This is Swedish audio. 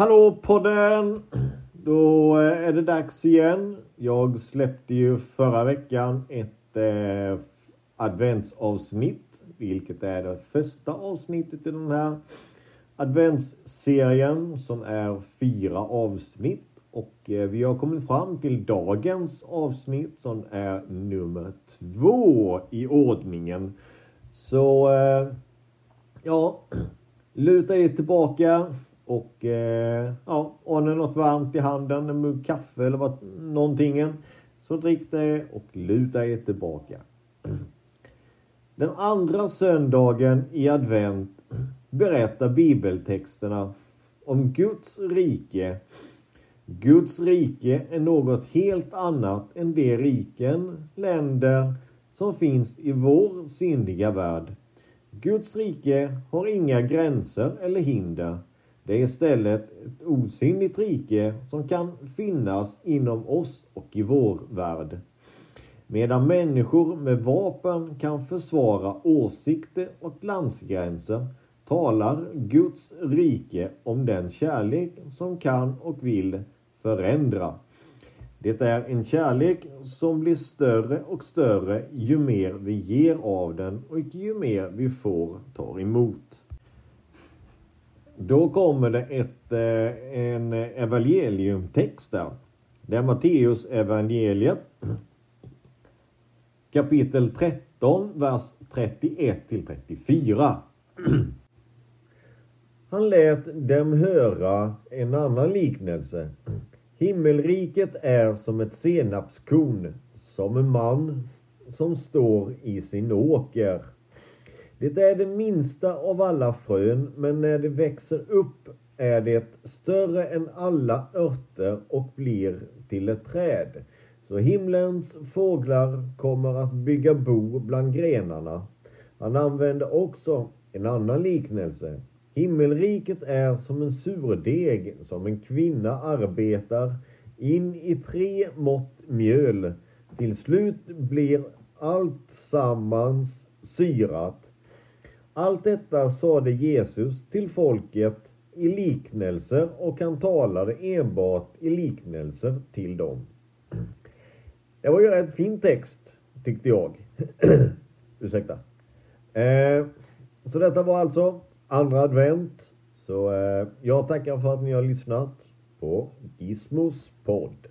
Hallå podden! Då eh, är det dags igen. Jag släppte ju förra veckan ett eh, adventsavsnitt, vilket är det första avsnittet i den här adventsserien som är fyra avsnitt. Och eh, vi har kommit fram till dagens avsnitt som är nummer två i ordningen. Så eh, ja, luta er tillbaka och eh, ja, har ni något varmt i handen, en mugg kaffe eller vad, någonting. Så drick det och luta er tillbaka. Den andra söndagen i advent berättar bibeltexterna om Guds rike. Guds rike är något helt annat än de riken, länder som finns i vår syndiga värld. Guds rike har inga gränser eller hinder. Det är istället ett osynligt rike som kan finnas inom oss och i vår värld. Medan människor med vapen kan försvara åsikter och landsgränser talar Guds rike om den kärlek som kan och vill förändra. Det är en kärlek som blir större och större ju mer vi ger av den och ju mer vi får tar emot. Då kommer det ett, eh, en evangeliumtext där. Det är Matteus evangeliet kapitel 13, vers 31 till 34. Han lät dem höra en annan liknelse. Himmelriket är som ett senapskorn, som en man som står i sin åker. Det är det minsta av alla frön, men när det växer upp är det större än alla örter och blir till ett träd. Så himlens fåglar kommer att bygga bo bland grenarna. Han använder också en annan liknelse. Himmelriket är som en surdeg som en kvinna arbetar in i tre mått mjöl. Till slut blir allt sammans syrat. Allt detta sade Jesus till folket i liknelser och han talade enbart i liknelser till dem. Det var ju en fin text, tyckte jag. Ursäkta. Eh, så detta var alltså andra advent. Så eh, jag tackar för att ni har lyssnat på Gizmos podd.